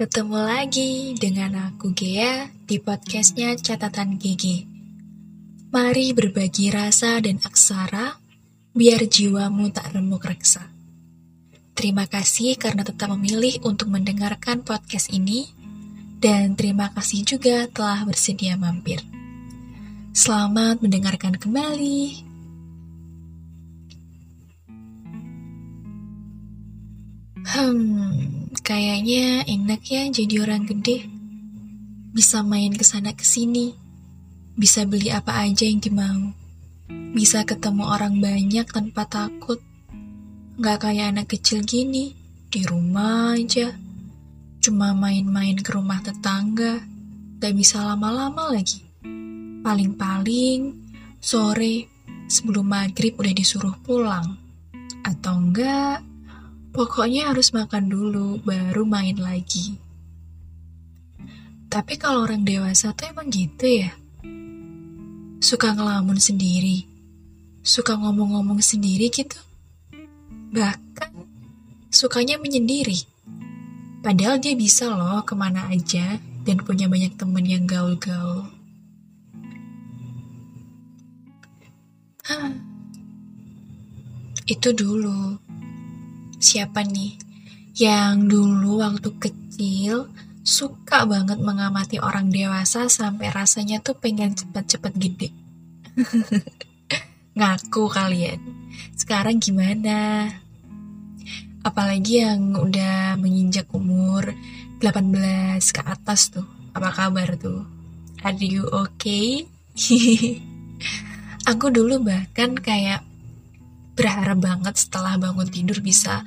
Ketemu lagi dengan aku Gea di podcastnya Catatan GG. Mari berbagi rasa dan aksara, biar jiwamu tak remuk reksa. Terima kasih karena tetap memilih untuk mendengarkan podcast ini, dan terima kasih juga telah bersedia mampir. Selamat mendengarkan kembali. Hmm, Kayaknya enak ya jadi orang gede. Bisa main ke sana ke sini. Bisa beli apa aja yang dimau. Bisa ketemu orang banyak tanpa takut. Gak kayak anak kecil gini, di rumah aja. Cuma main-main ke rumah tetangga. Gak bisa lama-lama lagi. Paling-paling sore sebelum maghrib udah disuruh pulang. Atau enggak, Pokoknya harus makan dulu, baru main lagi. Tapi kalau orang dewasa tuh emang gitu ya? Suka ngelamun sendiri, suka ngomong-ngomong sendiri gitu. Bahkan sukanya menyendiri. Padahal dia bisa loh ke mana aja dan punya banyak temen yang gaul-gaul. Itu dulu siapa nih yang dulu waktu kecil suka banget mengamati orang dewasa sampai rasanya tuh pengen cepet-cepet gede. Ngaku kalian. Sekarang gimana? Apalagi yang udah menginjak umur 18 ke atas tuh. Apa kabar tuh? Are you okay? Aku dulu bahkan kayak berharap banget setelah bangun tidur bisa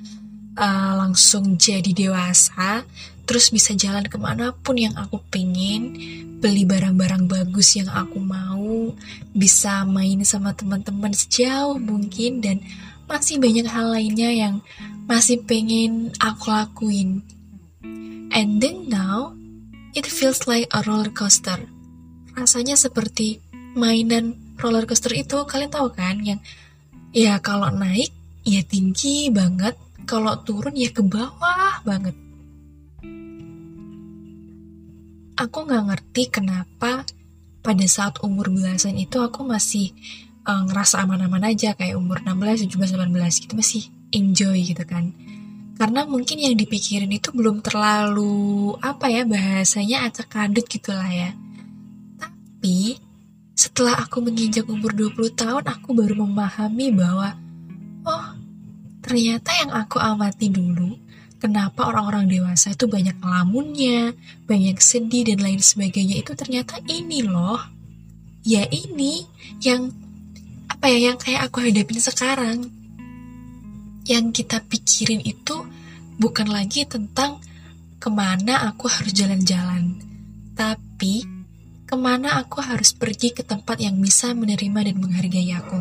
uh, langsung jadi dewasa, terus bisa jalan ke mana pun yang aku pengen, beli barang-barang bagus yang aku mau, bisa main sama teman-teman sejauh mungkin, dan masih banyak hal lainnya yang masih pengen aku lakuin. And then now, it feels like a roller coaster. Rasanya seperti mainan roller coaster itu, kalian tahu kan, yang ya kalau naik ya tinggi banget. Kalau turun ya ke bawah banget. Aku nggak ngerti kenapa pada saat umur belasan itu aku masih uh, ngerasa aman-aman aja kayak umur 16, 17, 18 gitu masih enjoy gitu kan. Karena mungkin yang dipikirin itu belum terlalu apa ya bahasanya acak kadut gitulah ya. Tapi setelah aku menginjak umur 20 tahun, aku baru memahami bahwa, oh, ternyata yang aku amati dulu, kenapa orang-orang dewasa itu banyak lamunnya, banyak sedih dan lain sebagainya, itu ternyata ini loh. Ya ini, yang, apa ya, yang kayak aku hadapin sekarang. Yang kita pikirin itu bukan lagi tentang ke mana aku harus jalan-jalan, tapi ke mana aku harus pergi ke tempat yang bisa menerima dan menghargai aku.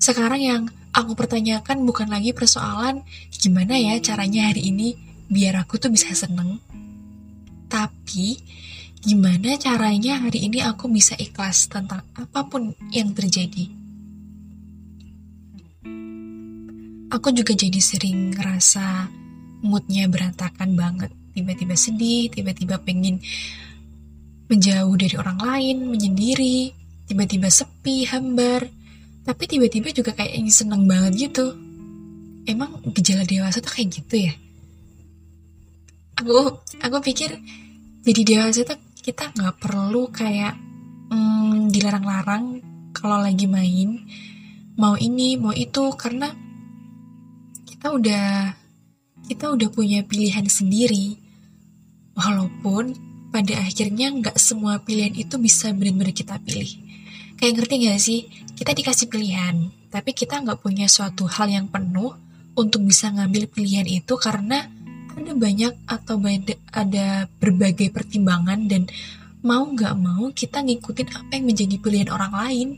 Sekarang yang aku pertanyakan bukan lagi persoalan gimana ya caranya hari ini biar aku tuh bisa seneng. Tapi gimana caranya hari ini aku bisa ikhlas tentang apa pun yang terjadi. Aku juga jadi sering ngerasa moodnya berantakan banget. Tiba-tiba sedih, tiba-tiba pengen menjauh dari orang lain, menyendiri, tiba-tiba sepi, hambar, tapi tiba-tiba juga kayak ingin seneng banget gitu. Emang gejala dewasa tuh kayak gitu ya? Aku aku pikir jadi dewasa tuh kita nggak perlu kayak hmm, dilarang-larang kalau lagi main mau ini mau itu karena kita udah kita udah punya pilihan sendiri walaupun pada akhirnya nggak semua pilihan itu bisa benar-benar kita pilih. Kayak ngerti gak sih? Kita dikasih pilihan, tapi kita nggak punya suatu hal yang penuh untuk bisa ngambil pilihan itu karena ada banyak atau ada berbagai pertimbangan dan mau nggak mau kita ngikutin apa yang menjadi pilihan orang lain,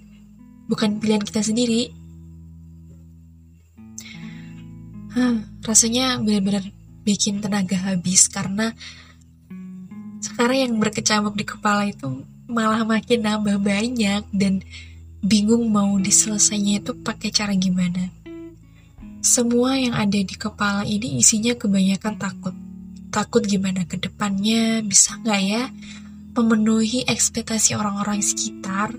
bukan pilihan kita sendiri. Hah, rasanya benar-benar bikin tenaga habis karena sekarang yang berkecamuk di kepala itu malah makin nambah banyak dan bingung mau diselesainya itu pakai cara gimana. Semua yang ada di kepala ini isinya kebanyakan takut. takut gimana ke depannya, bisa nggak ya memenuhi ekspektasi orang-orang sekitar,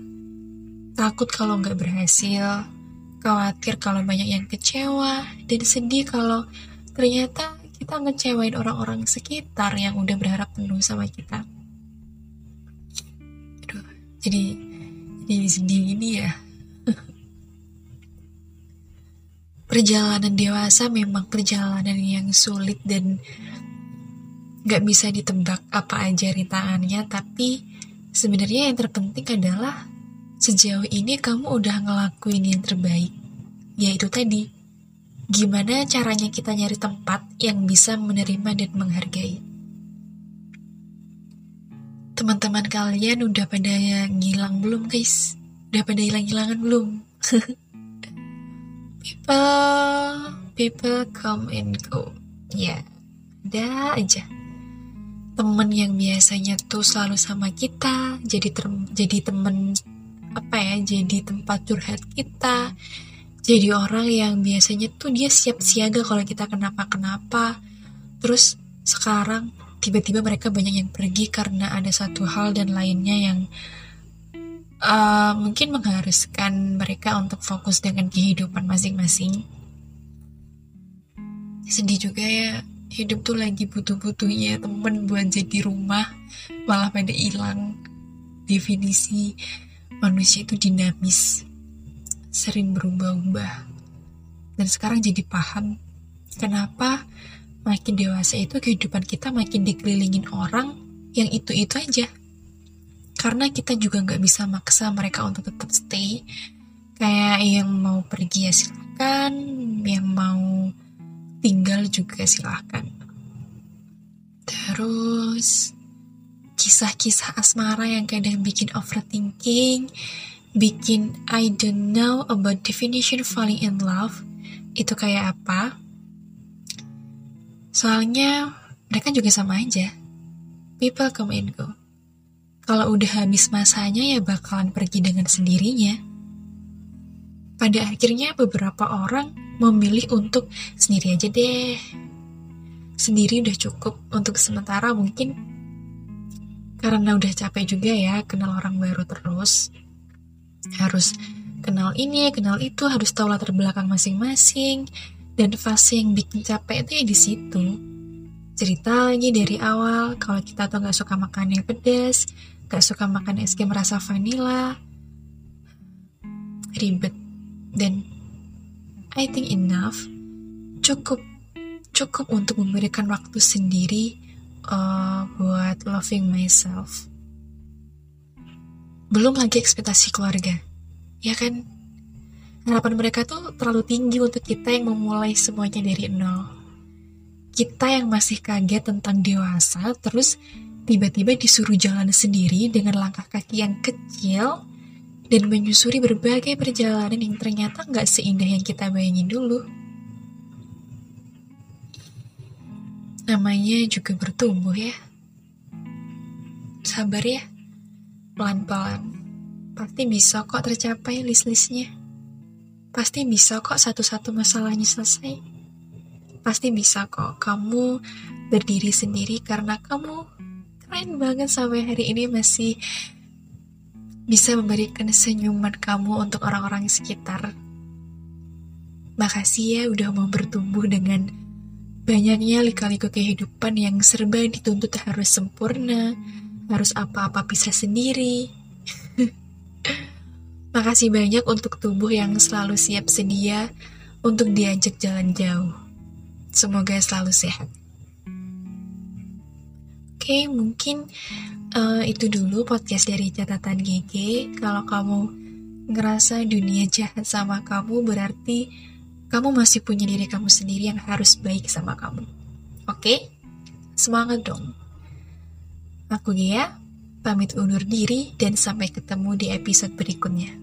takut kalau nggak berhasil, khawatir kalau banyak yang kecewa, dan sedih kalau ternyata kita ngecewain orang-orang sekitar yang udah berharap penuh sama kita. Aduh, jadi jadi sedih gini ya. perjalanan dewasa memang perjalanan yang sulit dan gak bisa ditebak apa aja rintangannya, tapi sebenarnya yang terpenting adalah sejauh ini kamu udah ngelakuin yang terbaik, yaitu tadi gimana caranya kita nyari tempat yang bisa menerima dan menghargai. Teman-teman kalian udah pada ngilang belum guys? Udah pada hilang-hilangan belum? people, people come and go. Ya, ada aja. Temen yang biasanya tuh selalu sama kita, jadi jadi temen apa ya, jadi tempat curhat kita, jadi orang yang biasanya tuh dia siap siaga kalau kita kenapa-kenapa. Terus sekarang tiba-tiba mereka banyak yang pergi karena ada satu hal dan lainnya yang uh, mungkin mengharuskan mereka untuk fokus dengan kehidupan masing-masing. Sedih juga ya hidup tuh lagi butuh-butuhnya temen buat jadi rumah malah pada hilang. Definisi manusia itu dinamis sering berubah-ubah. Dan sekarang jadi paham kenapa makin dewasa itu kehidupan kita makin dikelilingin orang yang itu-itu aja. Karena kita juga nggak bisa maksa mereka untuk tetap stay. Kayak yang mau pergi ya silahkan, yang mau tinggal juga silahkan. Terus kisah-kisah asmara yang kadang bikin overthinking, bikin I don't know about definition falling in love itu kayak apa? Soalnya mereka juga sama aja. People come and go. Kalau udah habis masanya ya bakalan pergi dengan sendirinya. Pada akhirnya beberapa orang memilih untuk sendiri aja deh. Sendiri udah cukup untuk sementara mungkin. Karena udah capek juga ya kenal orang baru terus harus kenal ini, kenal itu, harus tahu latar belakang masing-masing. Dan fase yang bikin capek itu ya di situ. Cerita lagi dari awal, kalau kita tuh nggak suka makan yang pedas, nggak suka makan es krim rasa vanilla, ribet. Dan I think enough, cukup cukup untuk memberikan waktu sendiri uh, buat loving myself belum lagi ekspektasi keluarga. Ya kan? Harapan mereka tuh terlalu tinggi untuk kita yang memulai semuanya dari nol. Kita yang masih kaget tentang dewasa, terus tiba-tiba disuruh jalan sendiri dengan langkah kaki yang kecil dan menyusuri berbagai perjalanan yang ternyata nggak seindah yang kita bayangin dulu. Namanya juga bertumbuh ya. Sabar ya. Pelan-pelan. Pasti bisa kok tercapai list-listnya. Pasti bisa kok satu-satu masalahnya selesai. Pasti bisa kok kamu berdiri sendiri karena kamu keren banget sampai hari ini masih bisa memberikan senyuman kamu untuk orang-orang sekitar. Makasih ya udah mau bertumbuh dengan banyaknya lika-liku kehidupan yang serba dituntut harus sempurna, harus apa-apa bisa sendiri. Makasih banyak untuk tubuh yang selalu siap sedia untuk diajak jalan jauh. Semoga selalu sehat. Oke, mungkin uh, itu dulu podcast dari catatan GG. Kalau kamu ngerasa dunia jahat sama kamu, berarti kamu masih punya diri kamu sendiri yang harus baik sama kamu. Oke? Semangat dong. Aku Gia, pamit undur diri dan sampai ketemu di episode berikutnya.